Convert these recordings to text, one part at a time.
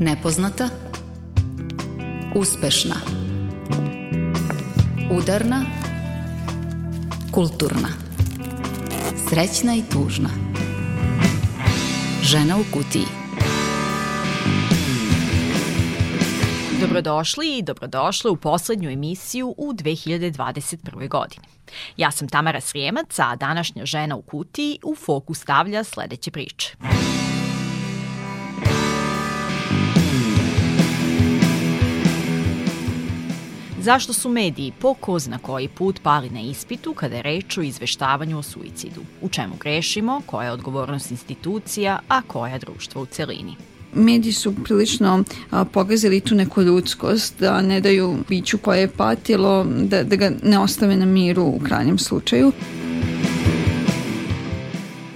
Nepoznata Uspešna Udarna Kulturna Srećna i tužna Žena u kutiji Dobrodošli i dobrodošle u poslednju emisiju u 2021. godini. Ja sam Tamara Srijemac, a današnja žena u kutiji u fokus stavlja sledeće priče. Zašto su mediji po ko zna koji put pali na ispitu kada je reč o izveštavanju o suicidu? U čemu grešimo, koja je odgovornost institucija, a koja društva u celini? mediji su prilično a, pogazili tu neku ljudskost, da ne daju biću koje je patilo, da, da ga ne ostave na miru u krajnjem slučaju.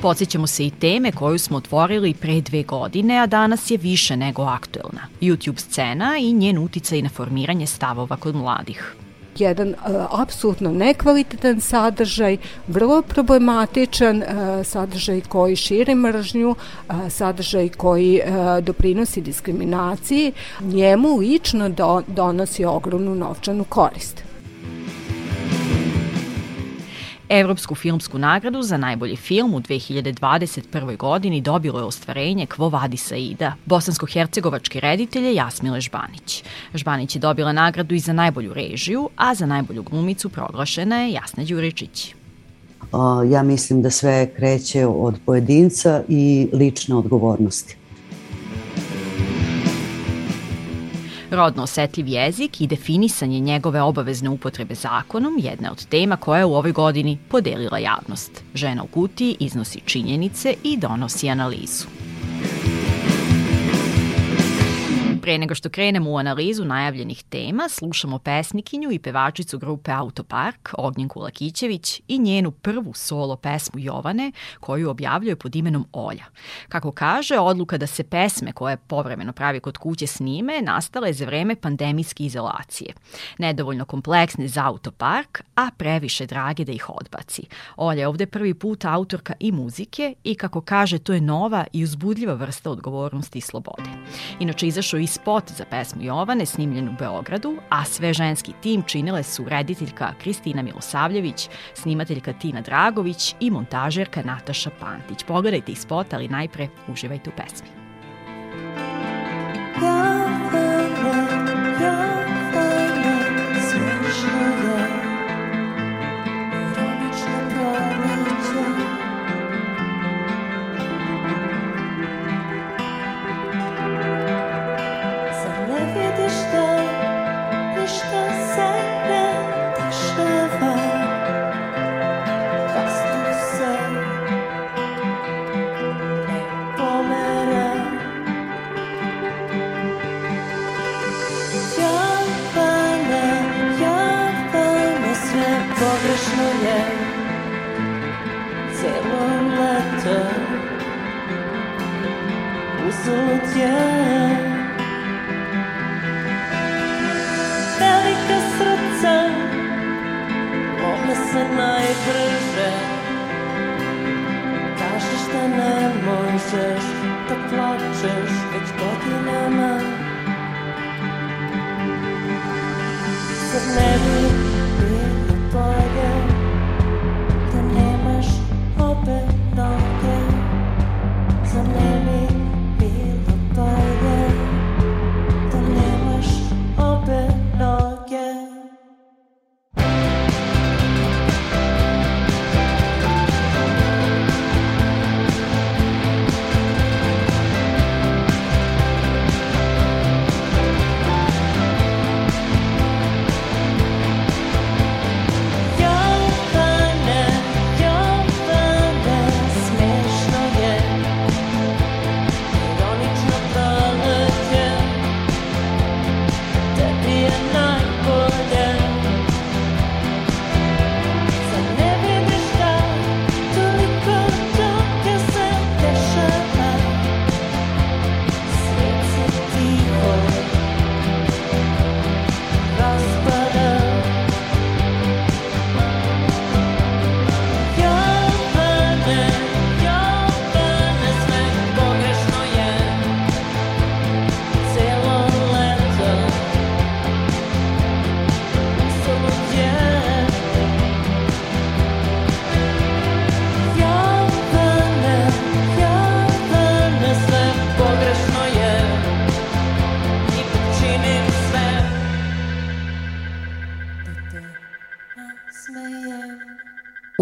Podsjećamo se i teme koju smo otvorili pre dve godine, a danas je više nego aktuelna. YouTube scena i njen uticaj na formiranje stavova kod mladih jedan uh, apsolutno nekvalitetan sadržaj, vrlo problematičan uh, sadržaj koji širi mržnju, uh, sadržaj koji doprinosi diskriminaciji, njemu lično do, donosi ogromnu novčanu korist. Evropsku filmsku nagradu za najbolji film u 2021. godini dobilo je ostvarenje Kvo vadi Saida, bosansko-hercegovački reditelje Jasmile Žbanić. Žbanić je dobila nagradu i za najbolju režiju, a za najbolju glumicu proglašena je Jasna Đuričić. Ja mislim da sve kreće od pojedinca i lične odgovornosti. Rodno osetljiv jezik i definisanje njegove obavezne upotrebe zakonom jedna je od tema koja je u ovoj godini podelila javnost. Žena u kutiji iznosi činjenice i donosi analizu. Pre nego što krenemo u analizu najavljenih tema, slušamo pesnikinju i pevačicu grupe Autopark, Ognjenku Lakićević, i njenu prvu solo pesmu Jovane, koju objavljuje pod imenom Olja. Kako kaže, odluka da se pesme koje povremeno pravi kod kuće snime nastala je za vreme pandemijske izolacije. Nedovoljno kompleksne za Autopark, a previše drage da ih odbaci. Olja je ovde prvi put autorka i muzike i kako kaže, to je nova i uzbudljiva vrsta odgovornosti i slobode. Inače, izašao i spot za pesmu Jovane snimljen u Beogradu, a sve ženski tim činile su rediteljka Kristina Milosavljević, snimateljka Tina Dragović i montažerka Nataša Pantić. Pogledajte i spot, ali najpre uživajte u pesmi.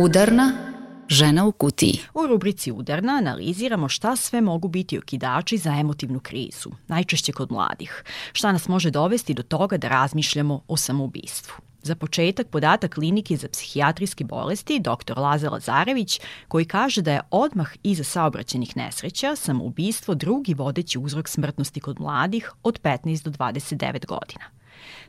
Udarna žena u kutiji. U rubrici Udarna analiziramo šta sve mogu biti okidači za emotivnu krizu, najčešće kod mladih. Šta nas može dovesti do toga da razmišljamo o samoubistvu. Za početak podatak klinike za psihijatrijske bolesti dr. Laza Lazarević koji kaže da je odmah iza saobraćenih nesreća samoubistvo drugi vodeći uzrok smrtnosti kod mladih od 15 do 29 godina.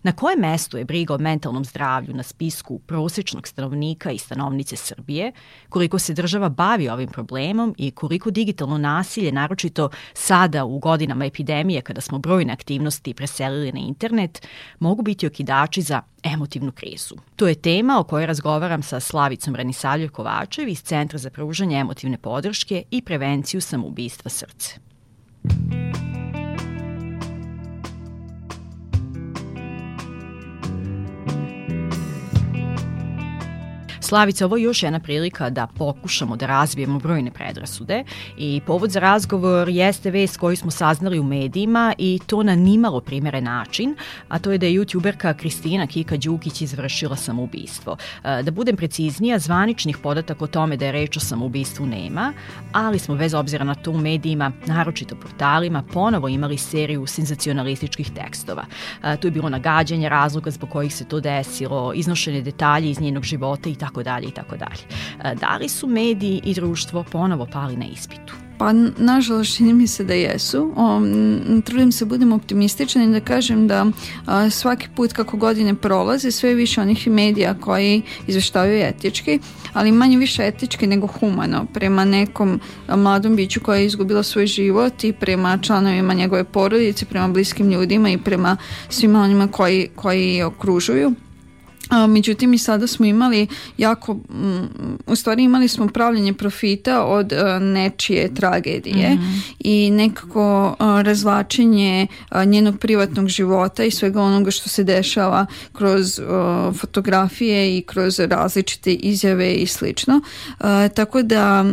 Na koje mesto je briga o mentalnom zdravlju na spisku prosečnog stanovnika i stanovnice Srbije, koliko se država bavi ovim problemom i koliko digitalno nasilje, naročito sada u godinama epidemije kada smo brojne aktivnosti preselili na internet, mogu biti okidači za emotivnu krizu. To je tema o kojoj razgovaram sa Slavicom Ranisaljev Kovačev iz Centra za pružanje emotivne podrške i prevenciju samoubistva srce. Slavica, ovo je još jedna prilika da pokušamo da razbijemo brojne predrasude i povod za razgovor jeste vest koju smo saznali u medijima i to na nimalo primere način, a to je da je youtuberka Kristina Kika Đukić izvršila samoubistvo. E, da budem preciznija, zvaničnih podataka o tome da je reč o samoubistvu nema, ali smo bez obzira na to u medijima, naročito portalima, ponovo imali seriju senzacionalističkih tekstova. E, tu je bilo nagađanje razloga zbog kojih se to desilo, iznošene detalje iz njenog života i tako dalje i tako dalje. Da li su mediji i društvo ponovo pali na ispitu? Pa, nažalost, čini mi se da jesu. O, trudim se budem optimističan i da kažem da a, svaki put kako godine prolaze, sve više onih medija koji izveštavaju etički, ali manje više etički nego humano, prema nekom mladom biću koja je izgubila svoj život i prema članovima njegove porodice, prema bliskim ljudima i prema svima onima koji, koji okružuju. A, međutim i sada smo imali jako, m, u stvari imali smo pravljanje profita od a, nečije tragedije mm -hmm. i nekako a, razlačenje a, njenog privatnog života i svega onoga što se dešava kroz fotografije i kroz različite izjave i slično. Tako da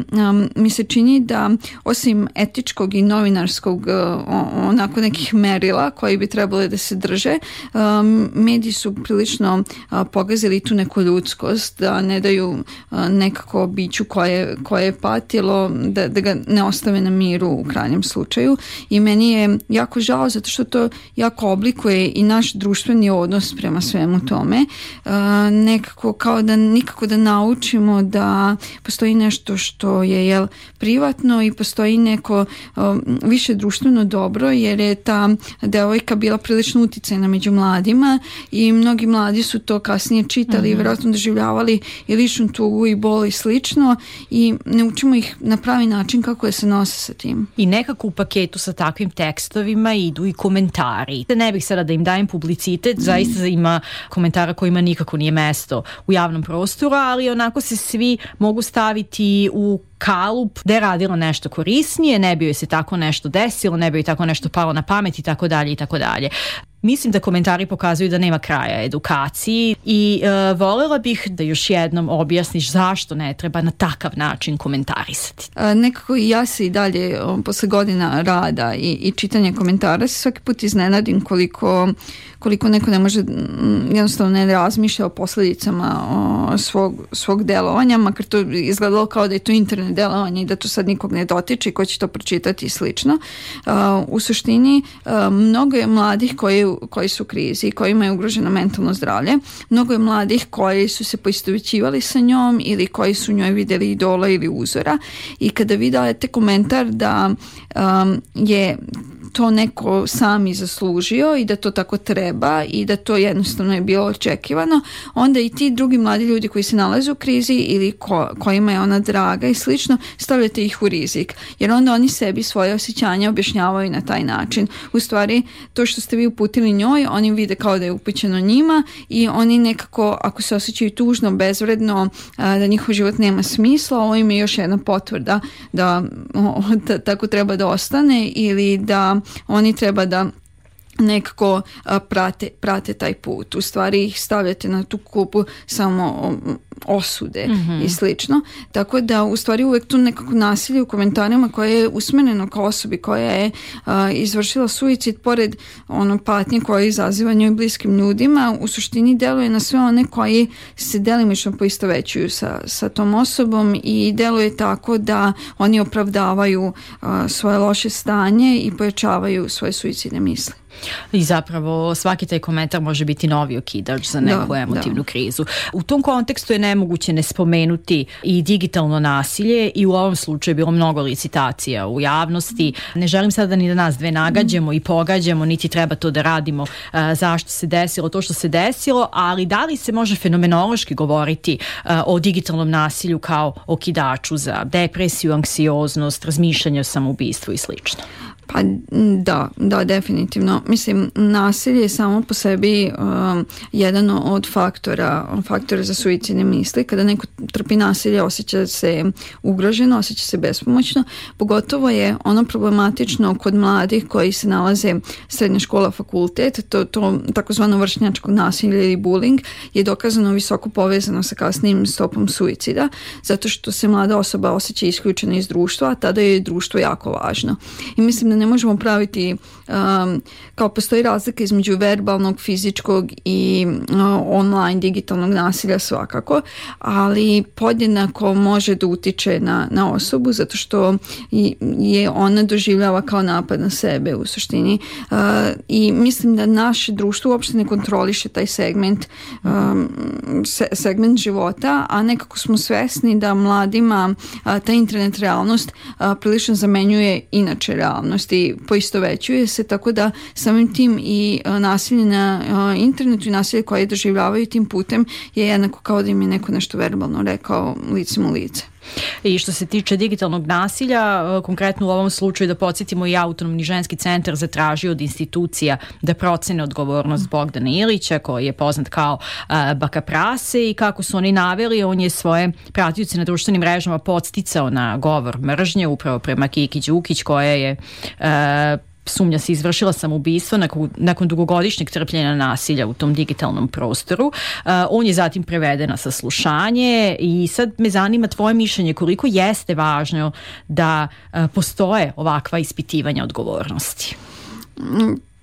mi se čini da osim etičkog i novinarskog onako nekih merila koji bi trebali da se drže, mediji su prilično pogazili tu neku ljudskost, da ne daju nekako biću koje, koje je patilo, da, da ga ne ostave na miru u krajnjem slučaju i meni je jako žao zato što to jako oblikuje i naš društveni odnos prema svemu tome. Nekako kao da nikako da naučimo da postoji nešto što je jel, privatno i postoji neko više društveno dobro jer je ta devojka bila prilično uticajna među mladima i mnogi mladi su to kasnije čitali mm -hmm. vjerojatno doživljavali i ličnu tugu i bol i slično i ne učimo ih na pravi način kako da se nose sa tim. I nekako u paketu sa takvim tekstovima idu i komentari. Ne bih sada da im dajem publicitet, mm. zaista ima komentara kojima nikako nije mesto u javnom prostoru, ali onako se svi mogu staviti u kalup da je radila nešto korisnije, ne bi joj se tako nešto desilo, ne bi joj tako nešto palo na pamet i tako dalje i tako dalje. Mislim da komentari pokazuju da nema kraja edukaciji i e, volela bih da još jednom objasniš zašto ne treba na takav način komentarisati. A, nekako ja se i dalje posle godina rada i, i čitanja komentara se svaki put iznenadim koliko koliko neko ne može jednostavno ne razmišlja o posledicama o, svog, svog delovanja, makar to izgledalo kao da je to internet delovanje i da to sad nikog ne dotiče i ko će to pročitati i slično. U suštini mnogo je mladih koji koji su u krizi koji imaju ugroženo mentalno zdravlje. Mnogo je mladih koji su se poistovećivali sa njom ili koji su njoj videli idola ili uzora i kada vi dajete komentar da um, je to neko sami zaslužio i da to tako treba i da to jednostavno je bilo očekivano, onda i ti drugi mladi ljudi koji se nalaze u krizi ili ko, kojima je ona draga i slično, stavljate ih u rizik. Jer onda oni sebi svoje osjećanja objašnjavaju na taj način. U stvari, to što ste vi uputili njoj, oni vide kao da je upućeno njima i oni nekako, ako se osjećaju tužno, bezvredno, da njihov život nema smisla, ovo im je još jedna potvrda da, da tako treba da ostane ili da oni treba da nekako prate, prate taj put. U stvari ih stavljate na tu kupu samo osude mm -hmm. i slično. Tako da u stvari uvek tu nekako nasilje u komentarima koje je usmereno kao osobi koja je a, izvršila suicid pored ono patnje koje izaziva njoj bliskim ljudima u suštini deluje na sve one koji se delimično poistovećuju sa, sa tom osobom i deluje tako da oni opravdavaju a, svoje loše stanje i pojačavaju svoje suicidne misli. I zapravo svaki taj komentar može biti novi okidač za neku da, emotivnu da. krizu. U tom kontekstu je nemoguće ne spomenuti i digitalno nasilje i u ovom slučaju je bilo mnogo licitacija u javnosti. Ne želim sada ni da nas dve nagađamo i pogađamo, niti treba to da radimo uh, zašto se desilo to što se desilo, ali da li se može fenomenološki govoriti uh, o digitalnom nasilju kao okidaču za depresiju, anksioznost, razmišljanje o samoubistvu i slično? Pa da, da, definitivno. Mislim, nasilje je samo po sebi um, jedan od faktora, faktora za suicidne misli. Kada neko trpi nasilje, osjeća se ugroženo, osjeća se bespomoćno. Pogotovo je ono problematično kod mladih koji se nalaze srednja škola, fakultet, to, to takozvano vršnjačko nasilje ili bullying je dokazano visoko povezano sa kasnim stopom suicida, zato što se mlada osoba osjeća isključena iz društva, a tada je društvo jako važno. I mislim da ne možemo praviti um, kao postoji razlika između verbalnog, fizičkog i uh, online digitalnog nasilja svakako, ali podjednako može da utiče na, na osobu zato što je ona doživljava kao napad na sebe u suštini. Uh, i mislim da naše društvo uopšte ne kontroliše taj segment um, se, segment života, a nekako smo svesni da mladima uh, ta internet realnost uh, prilično zamenjuje inače realnost i poistovećuje se, tako da samim tim i nasilje na internetu i nasilje koje doživljavaju tim putem je jednako kao da im je neko nešto verbalno rekao licem u lice. I što se tiče digitalnog nasilja, konkretno u ovom slučaju da podsjetimo i autonomni ženski centar zatražio od institucija da procene odgovornost Bogdana Ilića, koji je poznat kao uh, baka prase i kako su oni naveli, on je svoje pratioce na društvenim mrežama podsticao na govor mržnje upravo prema Kiki Đukić koja je uh, sumnja se izvršila samoubistvo nakon, nakon dugogodišnjeg trpljenja nasilja u tom digitalnom prostoru. Uh, on je zatim preveden na saslušanje i sad me zanima tvoje mišljenje koliko jeste važno da uh, postoje ovakva ispitivanja odgovornosti.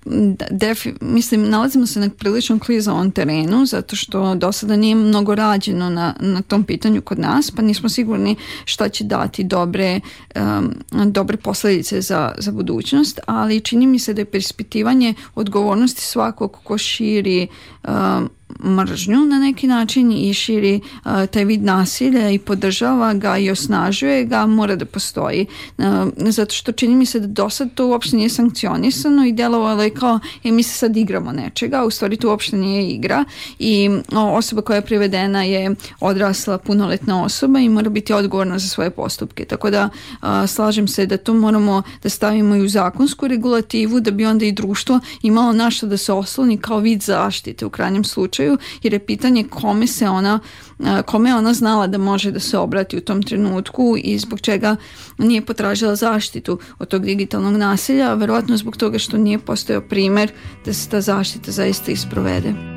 Da, defi, mislim, nalazimo se na prilično klizavom terenu zato što do sada nije mnogo rađeno na, na tom pitanju kod nas, pa nismo sigurni šta će dati dobre, um, dobre posledice za, za budućnost, ali čini mi se da je preispitivanje odgovornosti svakog ko širi um, mržnju na neki način i širi uh, taj vid nasilja i podržava ga i osnažuje ga, mora da postoji. Uh, zato što čini mi se da do sad to uopšte nije sankcionisano i delovalo je kao, e, mi se sad igramo nečega, u stvari to uopšte nije igra i osoba koja je privedena je odrasla punoletna osoba i mora biti odgovorna za svoje postupke. Tako da uh, slažem se da to moramo da stavimo i u zakonsku regulativu da bi onda i društvo imalo našto da se osloni kao vid zaštite u krajnjem slučaju slučaju, jer je pitanje kome se ona kome ona znala da može da se obrati u tom trenutku i zbog čega nije potražila zaštitu od tog digitalnog nasilja, verovatno zbog toga što nije postojao primer da se ta zaštita zaista isprovede.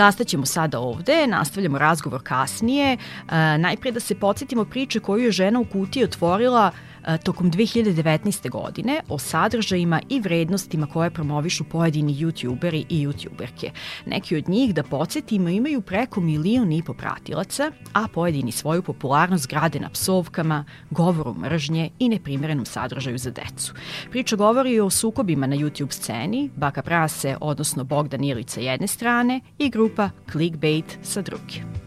Zastaćemo sada ovde, nastavljamo razgovor kasnije. E, najpre da se podsjetimo priče koju je žena u kutiji otvorila E, tokom 2019. godine o sadržajima i vrednostima koje promovišu pojedini youtuberi i youtuberke. Neki od njih, da podsjetimo, imaju preko milion i po pratilaca, a pojedini svoju popularnost grade na psovkama, govoru mržnje i neprimerenom sadržaju za decu. Priča govori o sukobima na YouTube sceni, Baka Prase, odnosno Bogdan Ilić sa jedne strane i grupa Clickbait sa druge.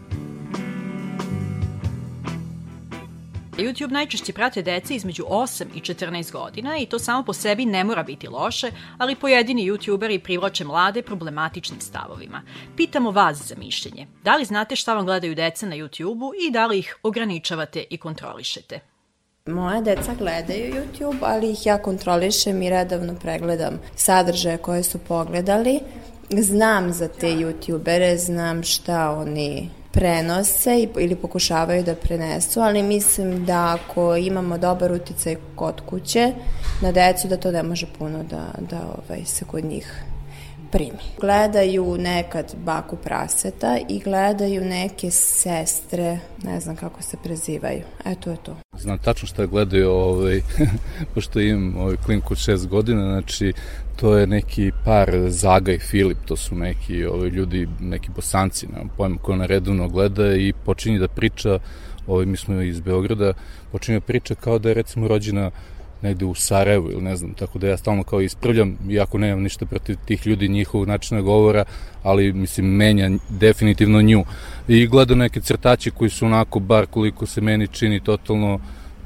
YouTube najčešće prate dece između 8 i 14 godina i to samo po sebi ne mora biti loše, ali pojedini youtuberi privlače mlade problematičnim stavovima. Pitamo vas za mišljenje. Da li znate šta vam gledaju deca na YouTubeu i da li ih ograničavate i kontrolišete? Moja deca gledaju YouTube, ali ih ja kontrolišem i redovno pregledam sadržaje koje su pogledali znam za te youtubere, znam šta oni prenose ili pokušavaju da prenesu, ali mislim da ako imamo dobar uticaj kod kuće na decu, da to ne može puno da, da ovaj, se kod njih primi. Gledaju nekad baku praseta i gledaju neke sestre, ne znam kako se prezivaju. Eto je to. Znam tačno šta gledaju, ovaj, pošto imam ovaj klinku od šest godina, znači to je neki par Zaga i Filip, to su neki ovaj, ljudi, neki bosanci, nemam pojma, ko na redovno gleda i počinje da priča, ovaj, mi smo iz Beograda, počinje da priča kao da je recimo rođena negde u Sarajevu ili ne znam, tako da ja stalno kao ispravljam, iako nemam ništa protiv tih ljudi, njihovog načina govora, ali mislim menja definitivno nju. I gleda neke crtače koji su onako, bar koliko se meni čini, totalno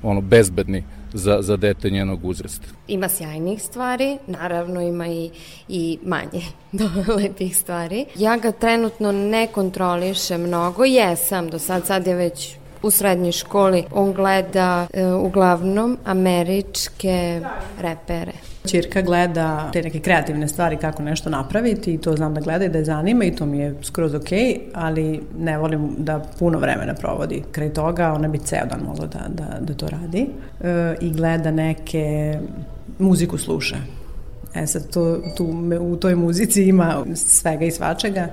ono, bezbedni za, za dete njenog uzrasta. Ima sjajnih stvari, naravno ima i, i manje lepih stvari. Ja ga trenutno ne kontrolišem mnogo, jesam, do sad, sad je već u srednjoj školi. On gleda e, uglavnom američke repere. Čirka gleda te neke kreativne stvari kako nešto napraviti i to znam da gleda i da je zanima i to mi je skroz ok, ali ne volim da puno vremena provodi kraj toga, ona bi ceo dan mogla da, da, da to radi e, i gleda neke muziku sluša. E sad, to, tu, u toj muzici ima svega i svačega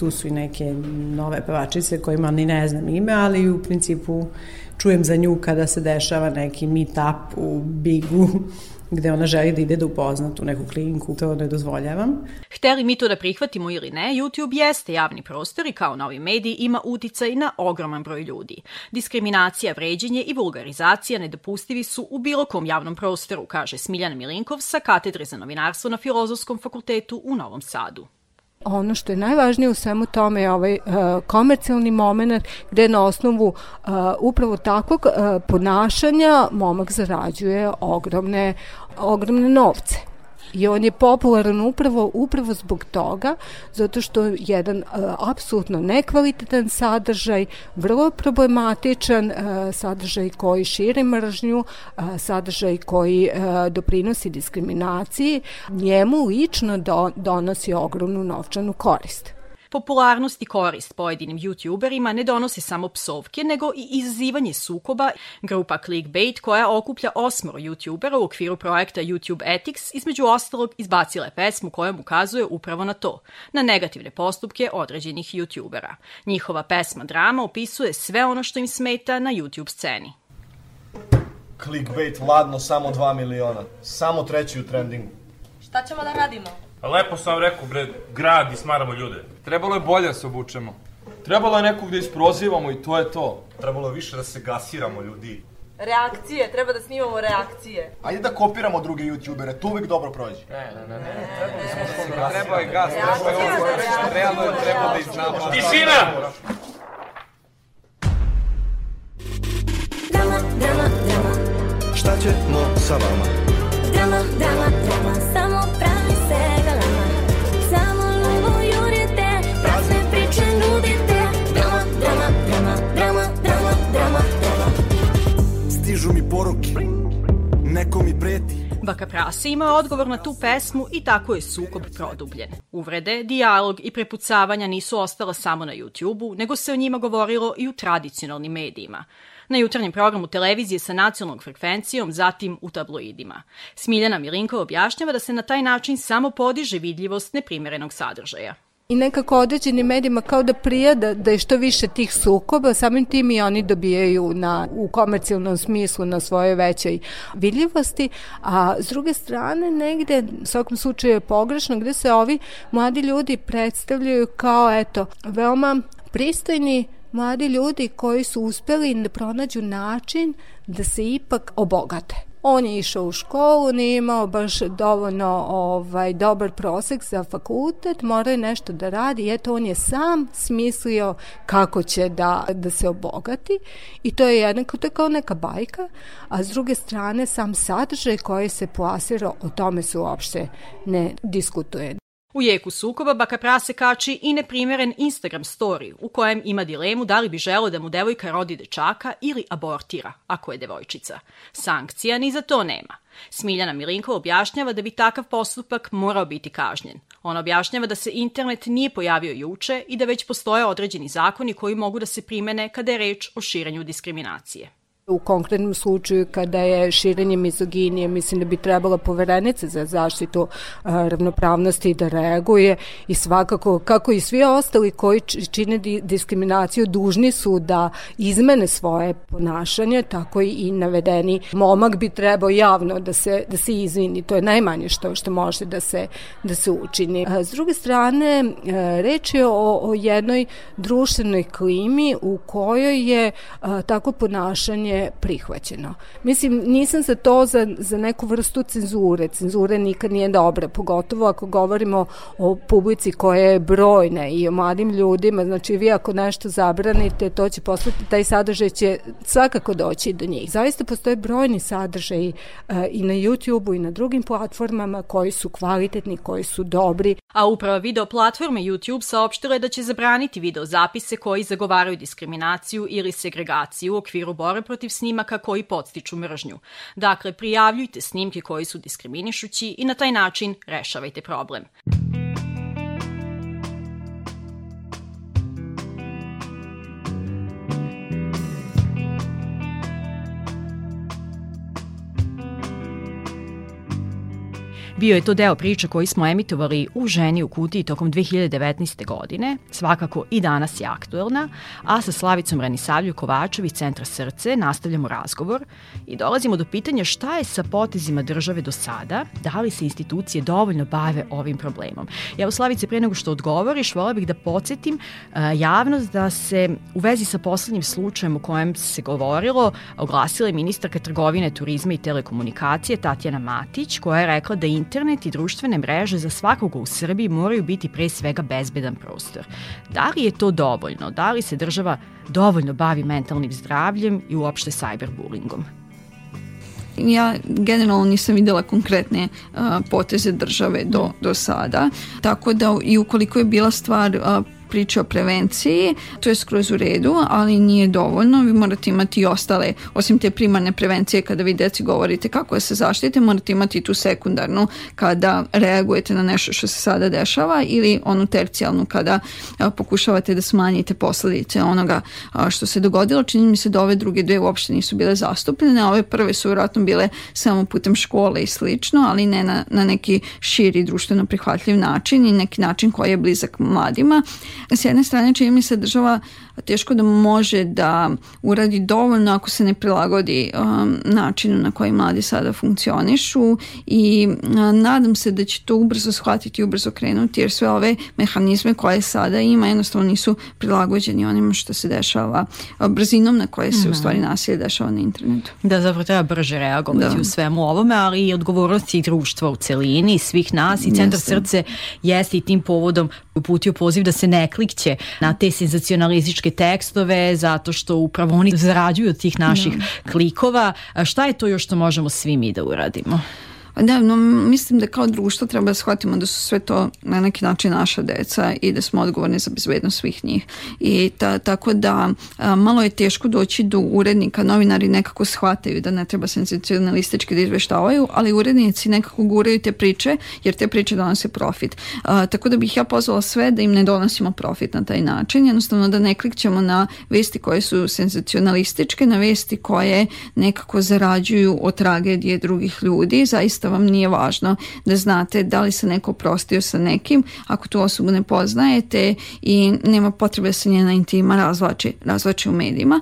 tu su i neke nove pevačice kojima ni ne znam ime, ali u principu čujem za nju kada se dešava neki meet-up u Bigu gde ona želi da ide da upozna tu neku kliniku, to ne dozvoljavam. Hteli mi to da prihvatimo ili ne, YouTube jeste javni prostor i kao novi mediji ima uticaj na ogroman broj ljudi. Diskriminacija, vređenje i vulgarizacija nedopustivi su u bilo kom javnom prostoru, kaže Smiljana Milinkov sa katedre za novinarstvo na Filozofskom fakultetu u Novom Sadu. Ono što je najvažnije u svemu tome je ovaj uh, komercijalni moment gde na osnovu uh, upravo takvog uh, ponašanja momak zarađuje ogromne, ogromne novce. I on je popularan upravo, upravo zbog toga, zato što je jedan uh, apsolutno nekvalitetan sadržaj, vrlo problematičan uh, sadržaj koji širi mržnju, uh, sadržaj koji uh, doprinosi diskriminaciji, njemu lično do, donosi ogromnu novčanu korist. Popularnost i korist pojedinim youtuberima ne donose samo psovke, nego i izazivanje sukoba. Grupa Clickbait, koja okuplja osmoro youtubera u okviru projekta YouTube Ethics, između ostalog izbacila je pesmu kojom ukazuje upravo na to, na negativne postupke određenih youtubera. Njihova pesma Drama opisuje sve ono što im smeta na YouTube sceni. Clickbait ladno samo 2 miliona. Samo treći u trendingu. Šta ćemo da radimo? Lepo sam rekao, bre, grad i smaramo ljude. Trebalo je bolje da se obučemo. Trebalo je nekog da isprozivamo i to je to. Trebalo je više da se gasiramo ljudi. Reakcije, treba da snimamo reakcije. Ajde da kopiramo druge youtubere, to uvek dobro prođe. Ne, ne, ne, ne. Trebali smo da Treba je gas, treba je ovo realno je treba da iznamo. Tišina! Drama, drama, drama. Šta ćemo sa vama? Neko mi preti. Baka Prase ima odgovor na tu pesmu i tako je sukob produbljen. Uvrede, dijalog i prepucavanja nisu ostala samo na YouTube-u, nego se o njima govorilo i u tradicionalnim medijima na jutarnjem programu televizije sa nacionalnom frekvencijom, zatim u tabloidima. Smiljana Milinko objašnjava da se na taj način samo podiže vidljivost neprimerenog sadržaja i nekako određenim medijima kao da prija da, da je što više tih sukoba, samim tim i oni dobijaju na, u komercijalnom smislu na svojoj većoj vidljivosti, a s druge strane negde, u svakom slučaju je pogrešno, gde se ovi mladi ljudi predstavljaju kao, eto, veoma pristojni, mladi ljudi koji su uspeli da pronađu način da se ipak obogate. On je išao u školu, nije imao baš dovoljno ovaj, dobar prosek za fakultet, morao je nešto da radi i eto on je sam smislio kako će da, da se obogati i to je jednako, to je kao neka bajka, a s druge strane sam sadržaj koji se plasira, o tome se uopšte ne diskutuje. U jeku sukoba baka prase kači i neprimeren Instagram story u kojem ima dilemu da li bi želo da mu devojka rodi dečaka ili abortira, ako je devojčica. Sankcija ni za to nema. Smiljana Milinkova objašnjava da bi takav postupak morao biti kažnjen. Ona objašnjava da se internet nije pojavio juče i da već postoje određeni zakoni koji mogu da se primene kada je reč o širenju diskriminacije. U konkretnom slučaju kada je širenje mizoginije, mislim da bi trebala poverenica za zaštitu ravnopravnosti da reaguje i svakako, kako i svi ostali koji čine di, diskriminaciju, dužni su da izmene svoje ponašanje, tako i navedeni momak bi trebao javno da se, da se izvini. To je najmanje što, što može da se, da se učini. S druge strane, a, reč je o, o jednoj društvenoj klimi u kojoj je tako ponašanje prihvaćeno. Mislim, nisam za to za, za neku vrstu cenzure. Cenzure nikad nije dobra, pogotovo ako govorimo o publici koja je brojna i o mladim ljudima. Znači, vi ako nešto zabranite, to će poslati, taj sadržaj će svakako doći do njih. Zaista postoje brojni sadržaji uh, i na YouTube-u i na drugim platformama koji su kvalitetni, koji su dobri. A uprava video platforme YouTube saopštila je da će zabraniti video zapise koji zagovaraju diskriminaciju ili segregaciju u okviru bore protiv snimaka koji podstiču mržnju. Dakle, prijavljujte snimke koji su diskriminišući i na taj način rešavajte problem. Bio je to deo priče koji smo emitovali u Ženi u kutiji tokom 2019. godine, svakako i danas je aktuelna, a sa Slavicom Ranisavlju Kovačević Centra Srce nastavljamo razgovor i dolazimo do pitanja šta je sa potezima države do sada, da li se institucije dovoljno bave ovim problemom. U Slavice, pre nego što odgovoriš, vola bih da podsjetim uh, javnost da se u vezi sa poslednjim slučajem u kojem se govorilo, oglasila je ministarka trgovine, turizma i telekomunikacije Tatjana Matić, koja je rekla da i društvene mreže za svakoga u Srbiji moraju biti pre svega bezbedan prostor. Da li je to dovoljno? Da li se država dovoljno bavi mentalnim zdravljem i uopšte cyberbullyingom? ja generalno nisam videla konkretne uh, poteze države do, do sada, tako da i ukoliko je bila stvar uh, priče o prevenciji, to je skroz u redu, ali nije dovoljno. Vi morate imati i ostale, osim te primarne prevencije kada vi deci govorite kako da se zaštite, morate imati tu sekundarnu kada reagujete na nešto što se sada dešava ili onu tercijalnu kada a, pokušavate da smanjite posledice onoga a, što se dogodilo. Čini mi se da ove druge dve uopšte nisu bile zastupljene, ove prve su vjerojatno bile samo putem škole i slično, ali ne na, na neki širi društveno prihvatljiv način i neki način koji je blizak mladima s jedne strane čini mi se država teško da može da uradi dovoljno ako se ne prilagodi um, načinu na koji mladi sada funkcionišu i uh, nadam se da će to ubrzo shvatiti i ubrzo krenuti jer sve ove mehanizme koje sada ima jednostavno nisu prilagođeni onim što se dešava uh, brzinom na koje se mm u stvari nasilje dešava na internetu. Da, zapravo treba brže reagovati da. u svemu ovome, ali i odgovornosti društva u celini, svih nas i Centar jeste. srce jeste i tim povodom uputio poziv da se ne klikće na te senzacionalističke tekstove zato što upravo oni zarađuju od tih naših da. klikova. Šta je to još što možemo svi mi da uradimo? Da, no, mislim da kao društvo treba da shvatimo da su sve to na neki način naša deca i da smo odgovorni za bezbednost svih njih. I ta, tako da a, malo je teško doći do urednika, novinari nekako shvataju da ne treba sensacionalistički da izveštavaju, ali urednici nekako guraju te priče jer te priče donose profit. A, tako da bih ja pozvala sve da im ne donosimo profit na taj način, jednostavno da ne klikćemo na vesti koje su sensacionalističke, na vesti koje nekako zarađuju od tragedije drugih ljudi, zaista vam nije važno da znate da li se neko prostio sa nekim, ako tu osobu ne poznajete i nema potrebe da se njena intima razvlači, razvlači u medijima.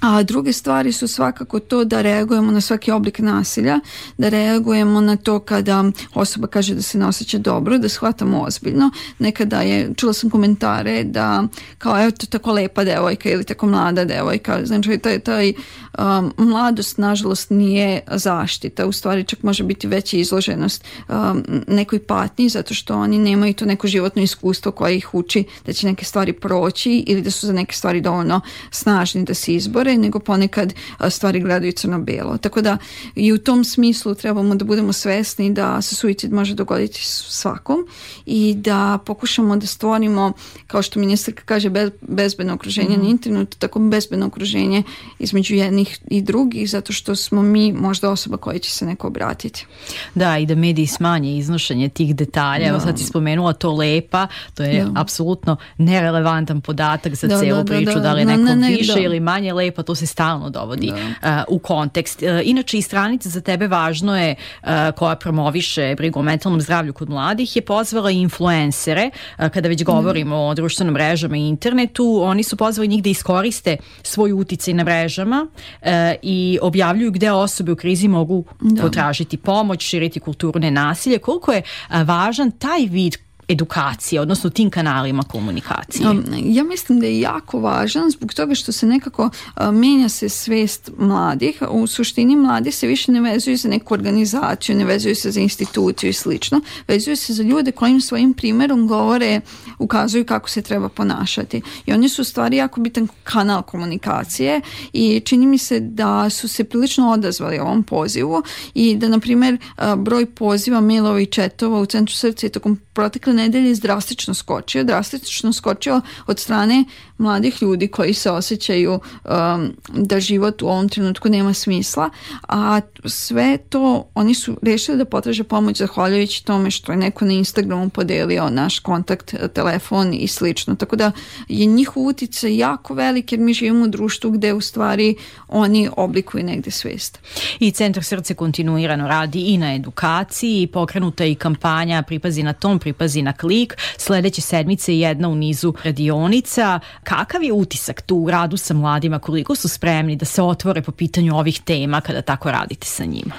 A druge stvari su svakako to da reagujemo na svaki oblik nasilja, da reagujemo na to kada osoba kaže da se ne osjeća dobro, da shvatamo ozbiljno. Nekada je, čula sam komentare da kao evo to tako lepa devojka ili tako mlada devojka, znači taj, taj um, mladost nažalost nije zaštita, u stvari čak može biti veća izloženost um, nekoj patnji zato što oni nemaju to neko životno iskustvo koje ih uči da će neke stvari proći ili da su za neke stvari dovoljno snažni da se izbore nego ponekad stvari gledaju crno-belo. Tako da i u tom smislu trebamo da budemo svesni da se suicid može dogoditi svakom i da pokušamo da stvorimo, kao što ministarka kaže, bez, bezbedno okruženje mm. na internetu, tako bezbedno okruženje između jednih i drugih, zato što smo mi možda osoba koja će se neko obratiti. Da, i da mediji smanje iznošenje tih detalja. Da. Evo sad si spomenula to lepa, to je da. apsolutno nerelevantan podatak za da, celu da, priču, da, da, da li je neko ne, više da. ili manje lepa, to se stalno dovodi da. uh, u kontekst. Uh, inače, i stranica za tebe važno je uh, koja promoviše brigu o mentalnom zdravlju kod mladih je pozvala influencere, uh, kada već govorimo mm. o društvenom mrežama i internetu, oni su pozvali njih da iskoriste svoj uticaj na mrežama uh, i objavljuju gde osobe u krizi mogu da. potražiti pomoć, širiti kulturu nenasilje. Koliko je uh, važan taj vid edukacije, odnosno tim kanalima komunikacije? Ja mislim da je jako važan zbog toga što se nekako uh, menja se svest mladih. U suštini mladi se više ne vezuju za neku organizaciju, ne vezuju se za instituciju i slično. Vezuju se za ljude kojim svojim primerom govore, ukazuju kako se treba ponašati. I oni su u stvari jako bitan kanal komunikacije i čini mi se da su se prilično odazvali ovom pozivu i da, na primer, broj poziva, mailova i četova u Centru srca je tokom protekle nedelje drastično skočio, drastično skočio od strane mladih ljudi koji se osjećaju um, da život u ovom trenutku nema smisla, a sve to oni su rešili da potraže pomoć zahvaljujući tome što je neko na Instagramu podelio naš kontakt, telefon i slično. Tako da je njihov uticaj jako velik jer mi živimo u društvu gde u stvari oni oblikuju negde svest. I Centar srce kontinuirano radi i na edukaciji, pokrenuta i kampanja Pripazi na tom, pripazi na klik. Sledeće sedmice jedna u nizu radionica. Kakav je utisak tu u radu sa mladima? Koliko su spremni da se otvore po pitanju ovih tema kada tako radite sa njima?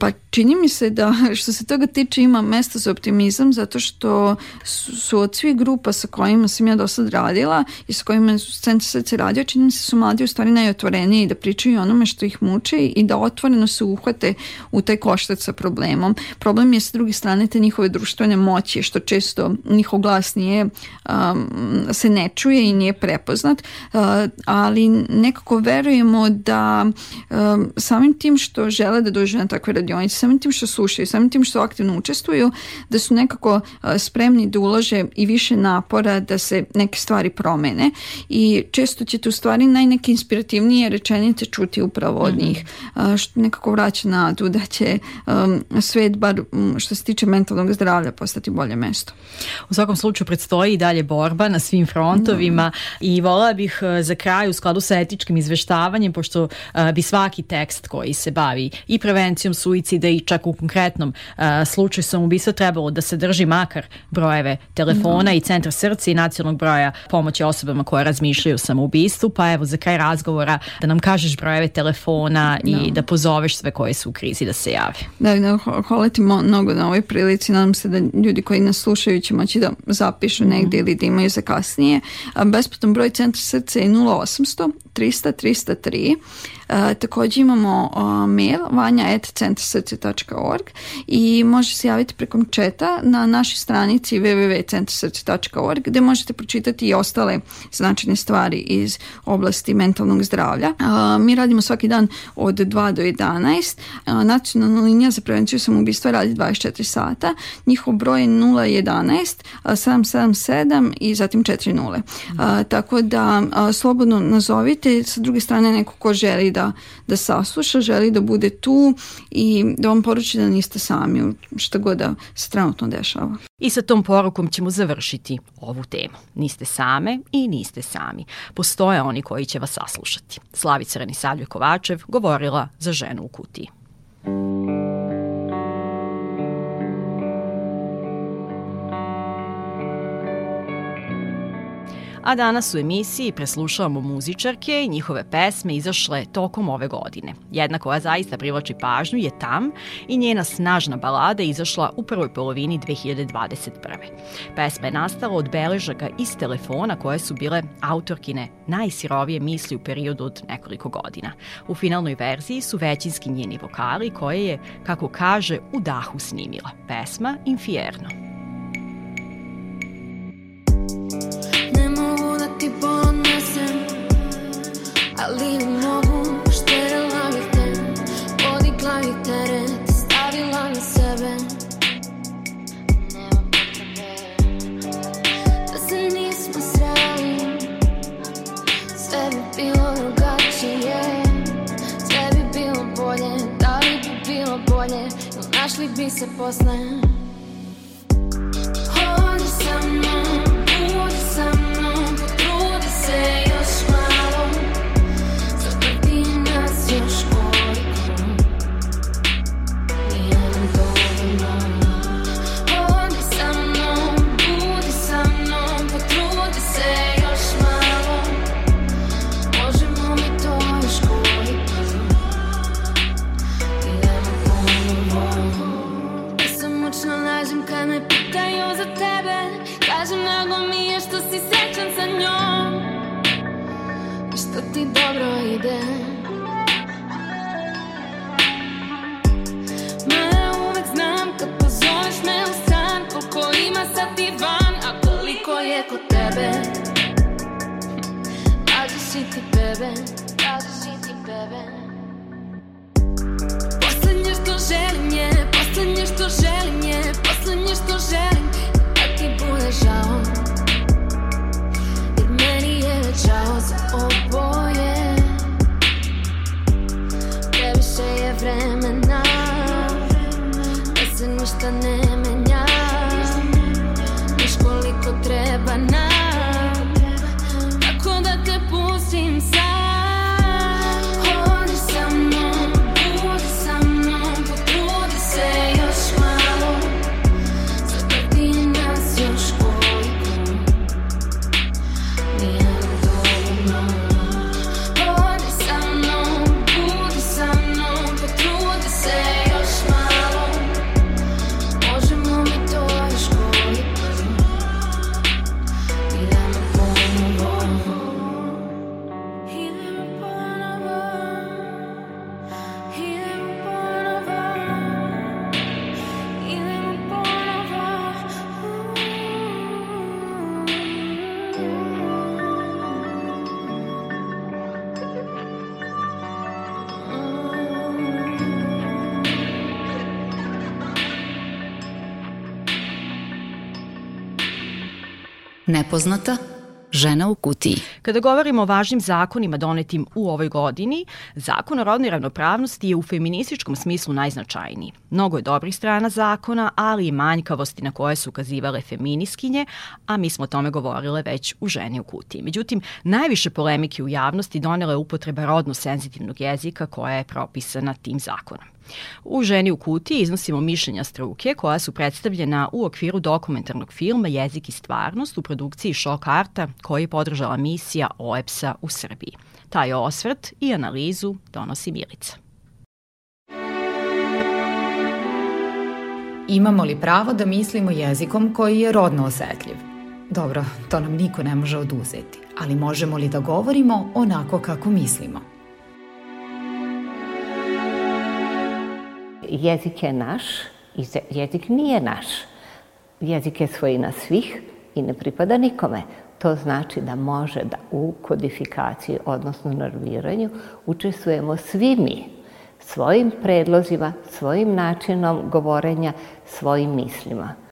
Pa čini mi se da što se toga tiče ima mesta za optimizam zato što su, od svih grupa sa kojima sam ja do sad radila i sa kojima su Centar srce radio, čini mi se su mladi u stvari najotvoreniji da pričaju onome što ih muči i da otvoreno se uhvate u taj koštac sa problemom. Problem je s druge strane te njihove društvene moći što često njihov glas nije um, se ne čuje i nije prepoznat, uh, ali nekako verujemo da um, samim tim što žele da dođu na takve radionice, samim tim što slušaju, samim tim što aktivno učestvuju, da su nekako spremni da ulože i više napora da se neke stvari promene i često ćete u stvari najneke inspirativnije rečenice čuti upravo od -hmm. njih, što nekako vraća nadu da će um, svet, bar što se tiče mentalnog zdravlja, postati bolje mesto. U svakom slučaju predstoji i dalje borba na svim frontovima da. i volila bih za kraj u skladu sa etičkim izveštavanjem, pošto bi svaki tekst koji se bavi i prevencijom suicida i čak u konkretnom uh, slučaju samoubistva trebalo da se drži makar brojeve telefona no. i centra srca i nacionalnog broja pomoći osobama koje razmišljaju o samoubistvu, pa evo za kraj razgovora da nam kažeš brojeve telefona no. i da pozoveš sve koje su u krizi da se jave. Da, da hvala ti mnogo na ovoj prilici, nadam se da ljudi koji nas slušaju će moći da zapišu mm. negde ili da imaju za kasnije. Besplatan broj centra srca je 0800 300 303 E, takođe imamo uh, mail vanja.centrsrce.org i može se javiti prekom četa na našoj stranici www.centrsrce.org gde možete pročitati i ostale značajne stvari iz oblasti mentalnog zdravlja. Uh, mi radimo svaki dan od 2 do 11. Uh, nacionalna linija za prevenciju samoubistva radi 24 sata. Njihov broj je 011 777 i zatim 40. Uh, tako da uh, slobodno nazovite sa druge strane neko ko želi da, da sasluša, želi da bude tu i da vam poruči da niste sami šta god da se trenutno dešava. I sa tom porukom ćemo završiti ovu temu. Niste same i niste sami. Postoje oni koji će vas saslušati. Slavica Ranisavlje Kovačev govorila za ženu u kutiji. A danas u emisiji preslušavamo muzičarke i njihove pesme izašle tokom ove godine. Jedna koja zaista privlači pažnju je Tam i njena snažna balada izašla u prvoj polovini 2021. Pesma je nastala od beležaka iz telefona koje su bile autorkine najsirovije misli u periodu od nekoliko godina. U finalnoj verziji su većinski njeni vokali koje je, kako kaže, u dahu snimila. Pesma Infierno. Ti podnesem A Ali mogu šterila bih te Podigla bih teret Stavila na sebe. Nema potrebe Da se nismo sreli. Sve bi bilo drugačije Sve bi bilo bolje Da li bi bilo bolje Ili našli bi se posle? Odi sa mnom Nepoznata žena u kutiji. Kada govorimo o važnim zakonima donetim u ovoj godini, zakon o rodnoj ravnopravnosti je u feminističkom smislu najznačajniji. Mnogo je dobrih strana zakona, ali i manjkavosti na koje su ukazivale feminiskinje, a mi smo o tome govorile već u ženi u kutiji. Međutim, najviše polemike u javnosti donela je upotreba rodno senzitivnog jezika koja je propisana tim zakonom. U Ženi u kutiji iznosimo mišljenja struke koja su predstavljena u okviru dokumentarnog filma Jezik i stvarnost u produkciji Šok Arta koji je podržala misija OEPS-a u Srbiji. Taj osvrt i analizu donosi Milica. Imamo li pravo da mislimo jezikom koji je rodno osetljiv? Dobro, to nam niko ne može oduzeti, ali možemo li da govorimo onako kako mislimo? Jezik je naš i jezik nije naš. Jezik je svojina svih i ne pripada nikome. To znači da može da u kodifikaciji, odnosno normiranju, učestvujemo svi mi svojim predlozima, svojim načinom govorenja, svojim mislima.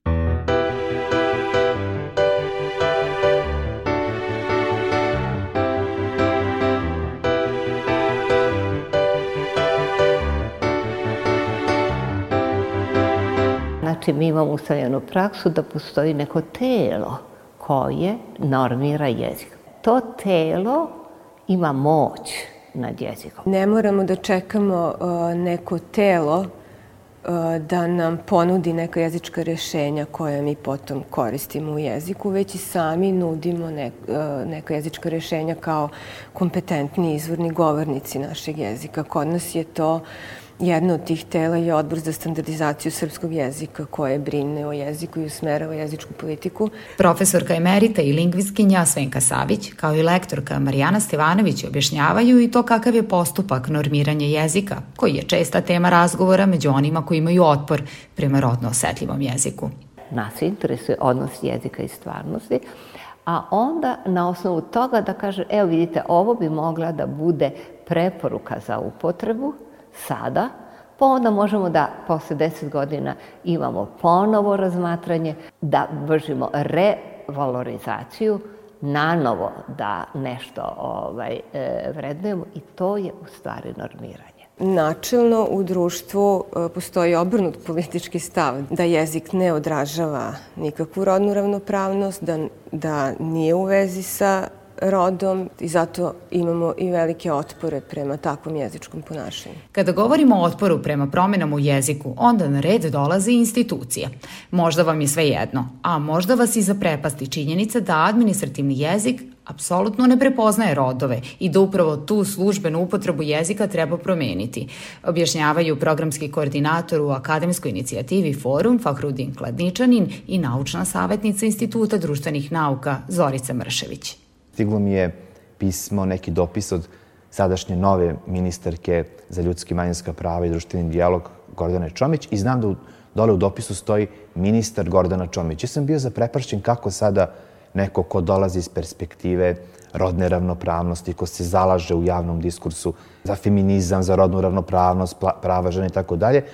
Imamo ustavljenu praksu da postoji neko telo koje normira jezik. To telo ima moć nad jezikom. Ne moramo da čekamo uh, neko telo uh, da nam ponudi neka jezička rešenja koja mi potom koristimo u jeziku, već i sami nudimo uh, neka jezička rešenja kao kompetentni izvorni govornici našeg jezika. Kod nas je to Jedno od tih tela je odbor za standardizaciju srpskog jezika koje brine o jeziku i usmerava jezičku politiku. Profesorka emerita i lingvistkinja Svenka Savić, kao i lektorka Marijana Stevanović objašnjavaju i to kakav je postupak normiranja jezika, koji je česta tema razgovora među onima koji imaju otpor prema rodno osetljivom jeziku. Nas interesuje odnos jezika i stvarnosti, a onda na osnovu toga da kaže, evo vidite, ovo bi mogla da bude preporuka za upotrebu sada, pa onda možemo da posle 10 godina imamo ponovo razmatranje, da vršimo revalorizaciju, nanovo da nešto ovaj, e, vrednujemo i to je u stvari normiranje. Načelno u društvu e, postoji obrnut politički stav da jezik ne odražava nikakvu rodnu ravnopravnost, da, da nije u vezi sa rodom i zato imamo i velike otpore prema takvom jezičkom ponašanju. Kada govorimo o otporu prema promenama u jeziku, onda na red dolaze institucija. Možda vam je sve jedno, a možda vas i zaprepasti činjenica da administrativni jezik apsolutno ne prepoznaje rodove i da upravo tu službenu upotrebu jezika treba promeniti, objašnjavaju programski koordinator u akademskoj inicijativi Forum Fahrudin Kladničanin i naučna savjetnica Instituta društvenih nauka Zorica Mršević. Stiglo mi je pismo, neki dopis od sadašnje nove ministarke za ljudski manjinska prava i društveni dijalog Gordane Čomić i znam da u, dole u dopisu stoji ministar Gordana Čomić. Ja sam bio zaprepašćen kako sada neko ko dolazi iz perspektive rodne ravnopravnosti, ko se zalaže u javnom diskursu za feminizam, za rodnu ravnopravnost, prava žene i tako dalje, e,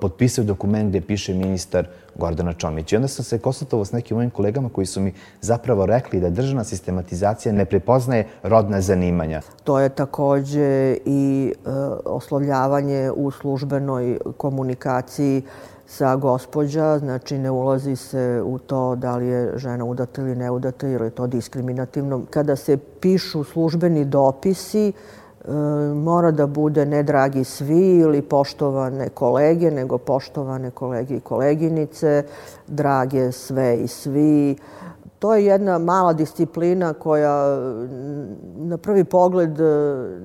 potpisao dokument gde piše ministar Gordana Čomić. I onda sam se konsultovao s nekim mojim kolegama koji su mi zapravo rekli da državna sistematizacija ne prepoznaje rodna zanimanja. To je takođe i e, oslovljavanje u službenoj komunikaciji sa gospođa, znači ne ulazi se u to da li je žena udata ili ne udata, jer je to diskriminativno. Kada se pišu službeni dopisi, mora da bude ne dragi svi ili poštovane kolege, nego poštovane kolege i koleginice, drage sve i svi. To je jedna mala disciplina koja na prvi pogled e,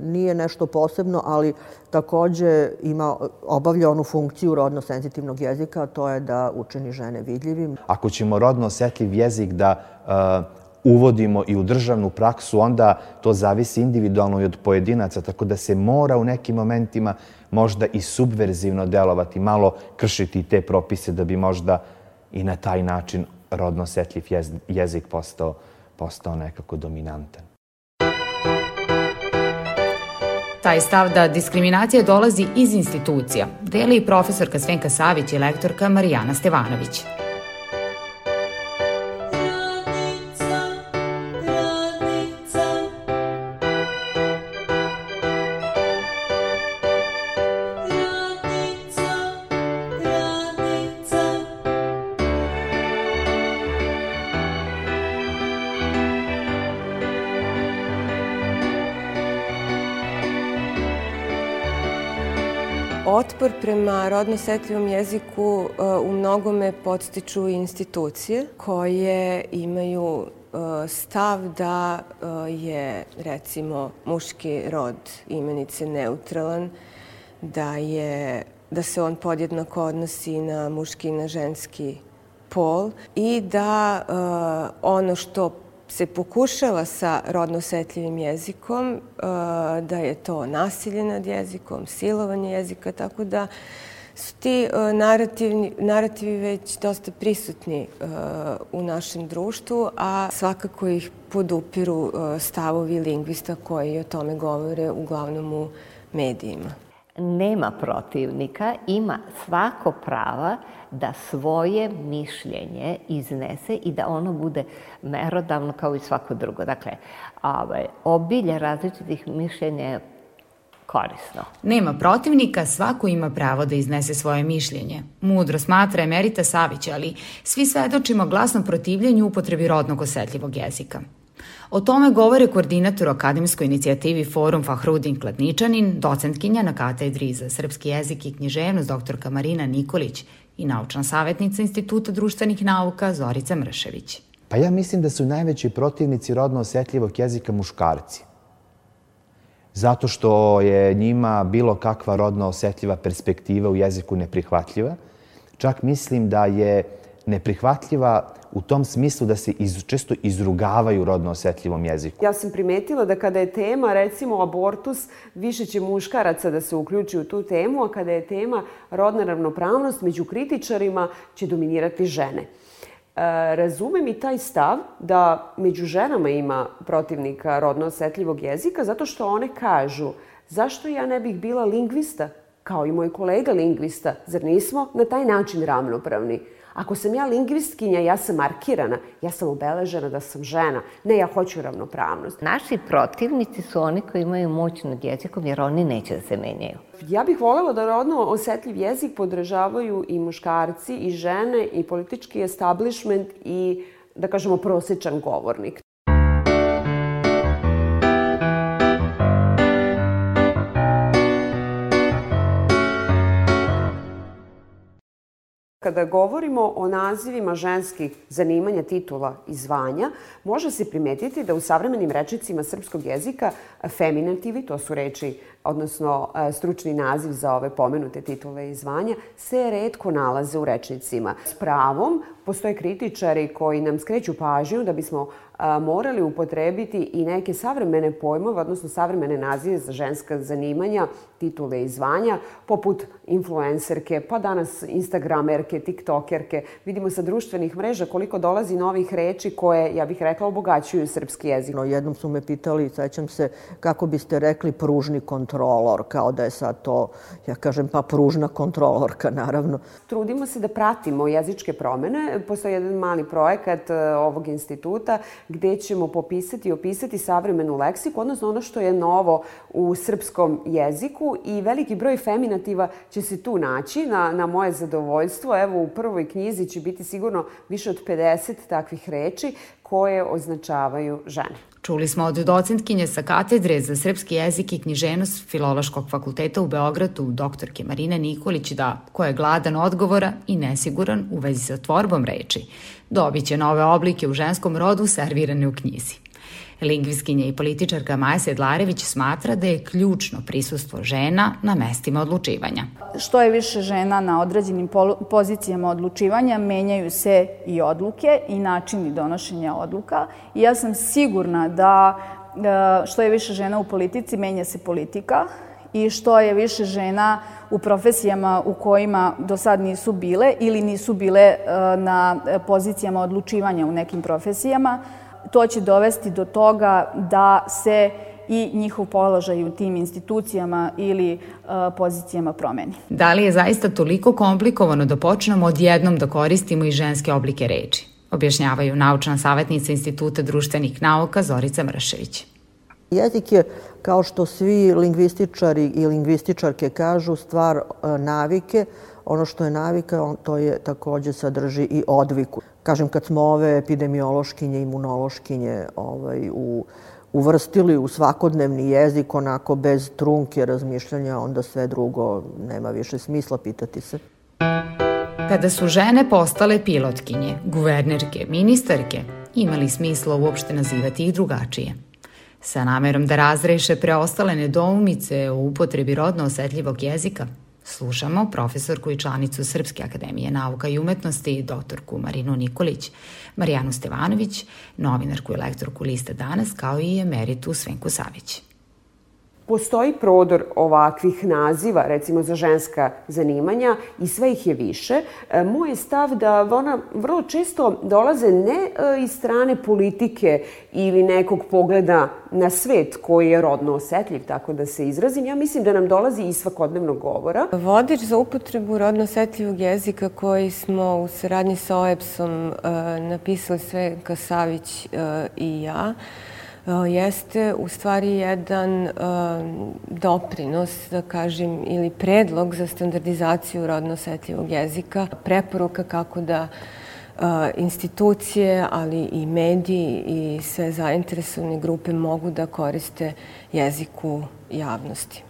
nije nešto posebno, ali takođe ima, obavlja onu funkciju rodno senzitivnog jezika, to je da učini žene vidljivim. Ako ćemo rodno osetljiv jezik da uh, uvodimo i u državnu praksu, onda to zavisi individualno i od pojedinaca, tako da se mora u nekim momentima možda i subverzivno delovati, malo kršiti te propise da bi možda i na taj način rodno osetljiv jezik postao, postao nekako dominantan. Taj stav da diskriminacija dolazi iz institucija deli i profesorka Svenka Savić i lektorka Marijana Stevanović. Prema rodno setljivom jeziku uh, u mnogome podstiču institucije koje imaju uh, stav da uh, je recimo muški rod imenice neutralan, da je da se on podjednako odnosi na muški i na ženski pol i da ono što se pokušava sa rodno osetljivim jezikom, e, da je to nasilje nad jezikom, silovanje jezika, tako da su ti e, narativni, narativi već dosta prisutni e, u našem društvu, a svakako ih podupiru stavovi lingvista koji o tome govore uglavnom u medijima. Nema protivnika, ima svako prava da svoje mišljenje iznese i da ono bude merodavno kao i svako drugo. Dakle, ovaj, obilje različitih mišljenja je korisno. Nema protivnika, svako ima pravo da iznese svoje mišljenje. Mudro smatra Emerita Savić, ali svi svedočimo glasnom protivljenju upotrebi rodnog osetljivog jezika. O tome govore koordinator akademskoj inicijativi Forum Fahrudin Kladničanin, docentkinja na katedri za srpski jezik i književnost doktorka Marina Nikolić i naučna savjetnica Instituta društvenih nauka Zorica Mršević. Pa ja mislim da su najveći protivnici rodno osetljivog jezika muškarci. Zato što je njima bilo kakva rodno osetljiva perspektiva u jeziku neprihvatljiva. Čak mislim da je neprihvatljiva u tom smislu da se iz, često izrugavaju rodno osetljivom jeziku. Ja sam primetila da kada je tema, recimo, abortus, više će muškaraca da se uključi u tu temu, a kada je tema rodna ravnopravnost, među kritičarima će dominirati žene. razumem i taj stav da među ženama ima protivnika rodno osetljivog jezika zato što one kažu zašto ja ne bih bila lingvista kao i moj kolega lingvista, zar nismo na taj način ravnopravni? Ako sam ja lingvistkinja, ja sam markirana, ja sam obeležena da sam žena. Ne, ja hoću ravnopravnost. Naši protivnici su oni koji imaju moć nad jezikom jer oni neće da se menjaju. Ja bih voljela da rodno osetljiv jezik podržavaju i muškarci i žene i politički establishment i da kažemo prosečan govornik. Kada govorimo o nazivima ženskih zanimanja, titula i zvanja, može se primetiti da u savremenim rečnicima srpskog jezika feminativi, to su reči, odnosno e, stručni naziv za ove pomenute titule i zvanja, se redko nalaze u rečnicima. S pravom postoje kritičari koji nam skreću pažnju da bismo morali upotrebiti i neke savremene pojmove, odnosno savremene nazive za ženska zanimanja, titule i zvanja, poput influencerke, pa danas instagramerke, tiktokerke. Vidimo sa društvenih mreža koliko dolazi novih reči koje, ja bih rekla, obogaćuju srpski jezik. No, jednom su me pitali, sećam se, kako biste rekli pružni kontrolor, kao da je sad to, ja kažem, pa pružna kontrolorka, naravno. Trudimo se da pratimo jezičke promene. Postoji jedan mali projekat e, ovog instituta gde ćemo popisati i opisati savremenu leksiku, odnosno ono što je novo u srpskom jeziku i veliki broj feminativa će se tu naći na, na moje zadovoljstvo. Evo u prvoj knjizi će biti sigurno više od 50 takvih reči koje označavaju žene. Čuli smo od docentkinje sa katedre za srpski jezik i knjiženost Filološkog fakulteta u Beogradu, doktorke Marine Nikolić, da ko je gladan odgovora i nesiguran u vezi sa tvorbom reči, dobit će nove oblike u ženskom rodu servirane u knjizi. Lingviskinja i političarka Maja Sedlarević smatra da je ključno prisustvo žena na mestima odlučivanja. Što je više žena na određenim pozicijama odlučivanja, menjaju se i odluke i načini donošenja odluka. I ja sam sigurna da što je više žena u politici, menja se politika i što je više žena u profesijama u kojima do sad nisu bile ili nisu bile na pozicijama odlučivanja u nekim profesijama, to će dovesti do toga da se i njihov položaj u tim institucijama ili uh, pozicijama promeni. Da li je zaista toliko komplikovano da počnemo odjednom da koristimo i ženske oblike reči? Objašnjavaju naučna savjetnica Instituta društvenih nauka Zorica Mršević. Jezik je, kao što svi lingvističari i lingvističarke kažu, stvar uh, navike. Ono što je navika, to je takođe sadrži i odviku kažem, kad smo ove epidemiološkinje, imunološkinje ovaj, u, uvrstili u svakodnevni jezik, onako bez trunke razmišljanja, onda sve drugo nema više smisla pitati se. Kada su žene postale pilotkinje, guvernerke, ministarke, imali smisla uopšte nazivati ih drugačije. Sa namerom da razreše preostale nedoumice o upotrebi rodno osetljivog jezika – Slušamo profesorku i članicu Srpske akademije nauka i umetnosti, doktorku Marinu Nikolić, Marijanu Stevanović, novinarku i lektorku Lista danas, kao i emeritu Svenku Savić postoji prodor ovakvih naziva, recimo za ženska zanimanja i sve ih je više. E, moj stav da ona vrlo često dolaze ne e, iz strane politike ili nekog pogleda na svet koji je rodno osetljiv, tako da se izrazim. Ja mislim da nam dolazi iz svakodnevnog govora. Vodič za upotrebu rodno osetljivog jezika koji smo u saradnji sa OEPS-om e, napisali sve Kasavić i ja, jeste u stvari jedan e, doprinos, da kažem, ili predlog za standardizaciju rodno osetljivog jezika, preporuka kako da e, institucije, ali i mediji i sve zainteresovane grupe mogu da koriste jeziku javnosti.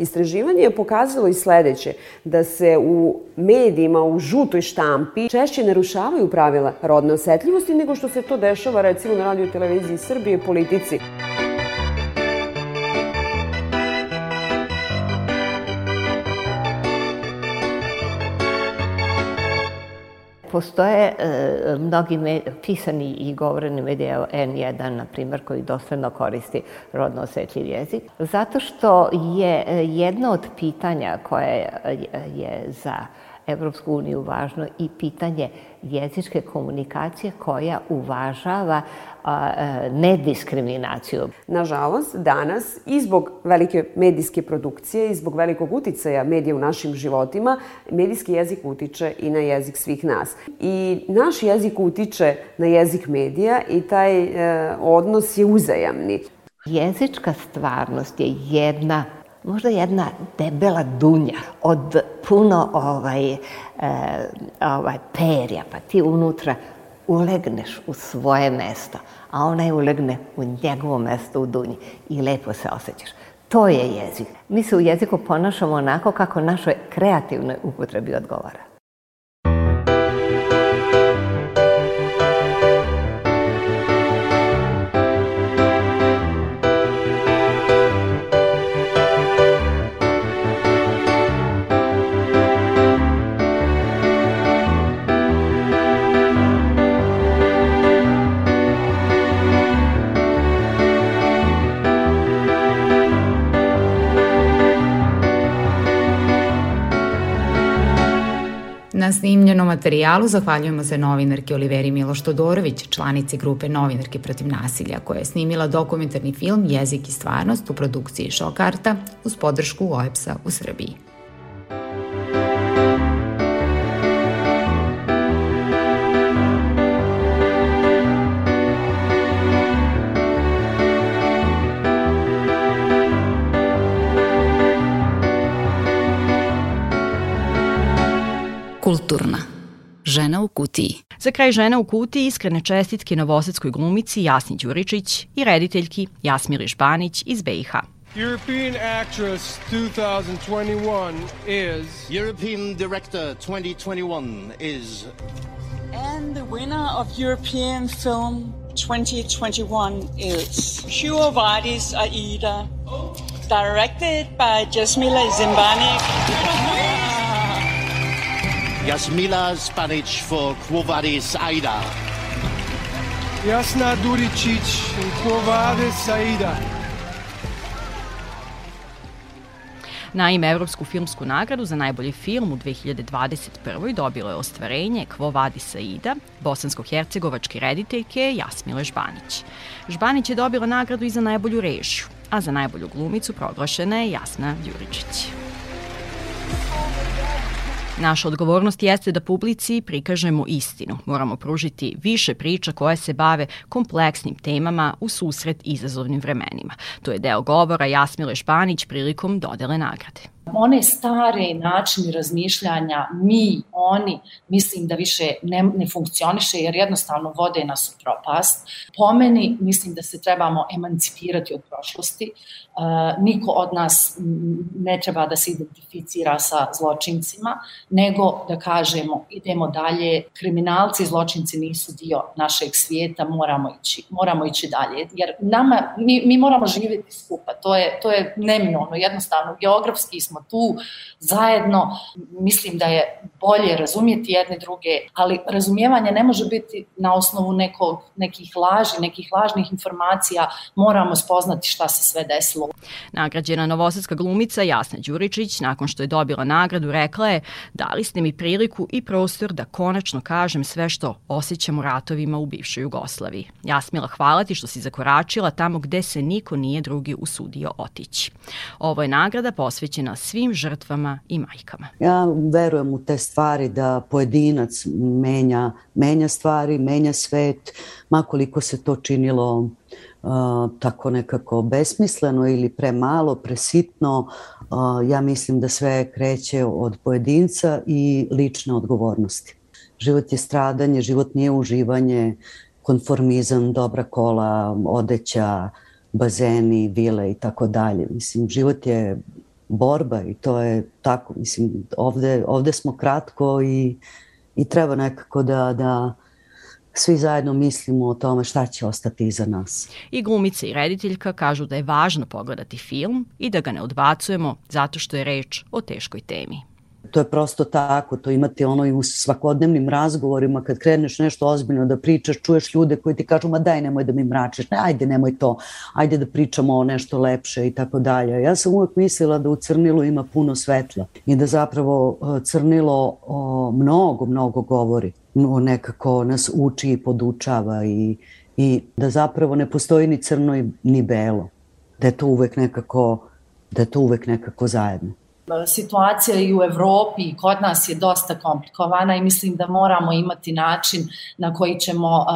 Istraživanje je pokazalo i sledeće, da se u medijima, u žutoj štampi češće narušavaju pravila rodne osetljivosti nego što se to dešava recimo na radio televiziji Srbije politici. Postoje e, mnogi me, pisani i govoreni medija N1, na primjer, koji dosledno koristi rodno osjetljiv jezik, zato što je e, jedno od pitanja koje je za Evropsku uniju važno i pitanje jezičke komunikacije koja uvažava a, e, nediskriminaciju. Nažalost, danas i zbog velike medijske produkcije i zbog velikog uticaja medija u našim životima, medijski jezik utiče i na jezik svih nas. I naš jezik utiče na jezik medija i taj e, odnos je uzajamni. Jezička stvarnost je jedna možda jedna debela dunja od puno ovaj, e, ovaj perja, pa ti unutra ulegneš u svoje mesto, a onaj ulegne u njegovo mesto u dunji i lepo se osjećaš. To je jezik. Mi se u jeziku ponašamo onako kako našoj kreativnoj upotrebi odgovara. Na snimljenom materijalu zahvaljujemo se novinarki Oliveri Miloš Todorović, članici grupe Novinarke protiv nasilja, koja je snimila dokumentarni film Jezik i stvarnost u produkciji Šokarta uz podršku OEPS-a u Srbiji. Kulturna. Žena u kutiji. Za kraj žena u kutiji iskrene čestitke novosadskoj glumici Jasni Đuričić i rediteljki Jasmiri Žbanić iz BiH. European Actress 2021 is. European Director 2021 is. And the winner of European Film 2021 is Quo Vadis Aida, directed by Jasmila Zimbanik. Jasmila Spanic for Quo Vadis Aida. Jasna Duričić and Quo Vadis Aida. Naime, Evropsku filmsku nagradu za najbolji film u 2021. dobilo je ostvarenje Kvo Vadi Saida, bosansko-hercegovačke rediteljke Jasmile Žbanić. Žbanić je dobila nagradu i za najbolju režiju, a za najbolju glumicu proglašena je Jasna Đuričić. Naša odgovornost jeste da publici prikažemo istinu. Moramo pružiti više priča koje se bave kompleksnim temama u susret izazovnim vremenima. To je deo govora Jasmile Španić prilikom dodele nagrade one stare načini razmišljanja, mi, oni, mislim da više ne, ne funkcioniše jer jednostavno vode nas u propast. Po meni mislim da se trebamo emancipirati od prošlosti. Uh, niko od nas ne treba da se identificira sa zločincima, nego da kažemo idemo dalje, kriminalci i zločinci nisu dio našeg svijeta, moramo ići, moramo ići dalje. Jer nama, mi, mi moramo živjeti skupa, to je, to je neminovno, jednostavno, geografski smo tu zajedno, mislim da je bolje razumjeti jedne druge, ali razumijevanje ne može biti na osnovu nekog, nekih laži, nekih lažnih informacija, moramo spoznati šta se sve desilo. Nagrađena novosadska glumica Jasna Đuričić, nakon što je dobila nagradu, rekla je dali ste mi priliku i prostor da konačno kažem sve što osjećam u ratovima u bivšoj Jugoslaviji. Jasmila, hvala ti što si zakoračila tamo gde se niko nije drugi usudio otići. Ovo je nagrada posvećena svim žrtvama i majkama. Ja verujem u te stvari da pojedinac menja, menja stvari, menja svet, makoliko se to činilo uh, tako nekako besmisleno ili premalo, presitno, uh, ja mislim da sve kreće od pojedinca i lične odgovornosti. Život je stradanje, život nije uživanje, konformizam, dobra kola, odeća, bazeni, vile i tako dalje. Mislim, život je borba i to je tako, mislim, ovde, ovde smo kratko i, i treba nekako da, da svi zajedno mislimo o tome šta će ostati iza nas. I glumica i rediteljka kažu da je važno pogledati film i da ga ne odbacujemo zato što je reč o teškoj temi. To je prosto tako, to imate ono i u svakodnevnim razgovorima kad kreneš nešto ozbiljno da pričaš, čuješ ljude koji ti kažu ma daj nemoj da mi mračiš, ne, ajde nemoj to, ajde da pričamo o nešto lepše i tako dalje. Ja sam uvek mislila da u crnilu ima puno svetla i da zapravo e, crnilo o, mnogo, mnogo govori, o nekako nas uči i podučava i, i da zapravo ne postoji ni crno ni belo, da je to uvek nekako, da je to uvek nekako zajedno situacija i u Evropi i kod nas je dosta komplikovana i mislim da moramo imati način na koji ćemo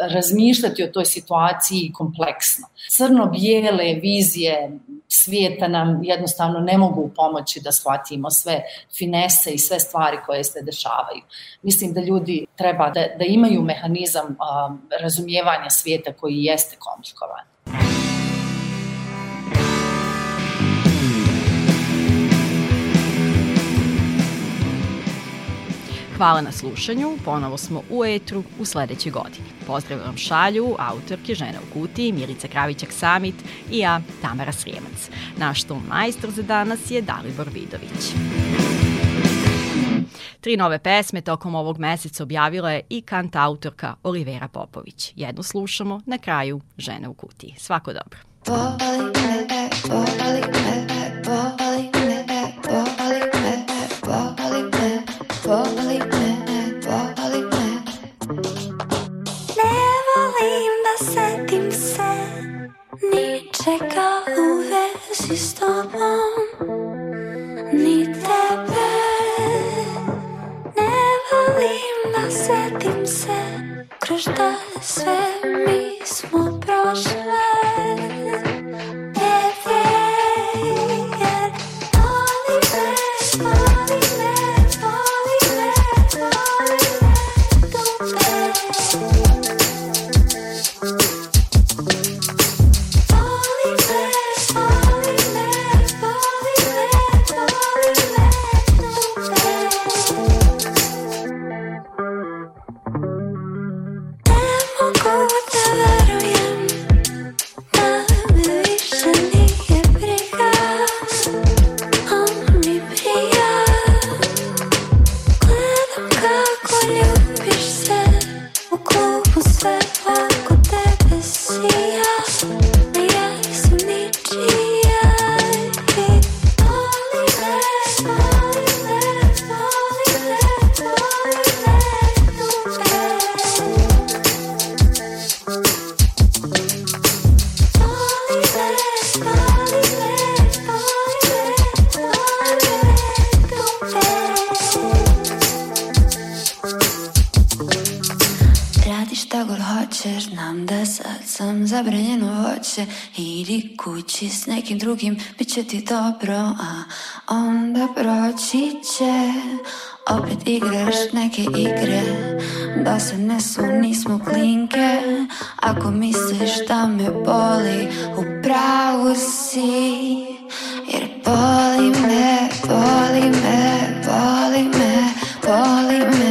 razmišljati o toj situaciji kompleksno. Crno-bijele vizije svijeta nam jednostavno ne mogu pomoći da shvatimo sve finese i sve stvari koje se dešavaju. Mislim da ljudi treba da, da imaju mehanizam razumijevanja svijeta koji jeste komplikovan. Hvala na slušanju, ponovo smo u etru u sledećoj godini. Pozdrav vam šalju autorke Žene u kutiji, Milica Kravićak-Samit i ja, Tamara Srijemac. Naš tom majstor za danas je Dalibor Vidović. Tri nove pesme tokom ovog meseca objavila je i kant autorka Olivera Popović. Jednu slušamo na kraju Žene u kutiji. Svako dobro. Voli me, voli čeka u vezi s tobom. Ni tebe Ne volim da setim se Kroz šta sve mi smo prošle proći s nekim drugim, bit će ti dobro, a onda proći će. Opet igraš neke igre, da se ne su, nismo klinke. Ako misliš da me boli, u pravu si. Jer boli me, boli me, boli me, boli me.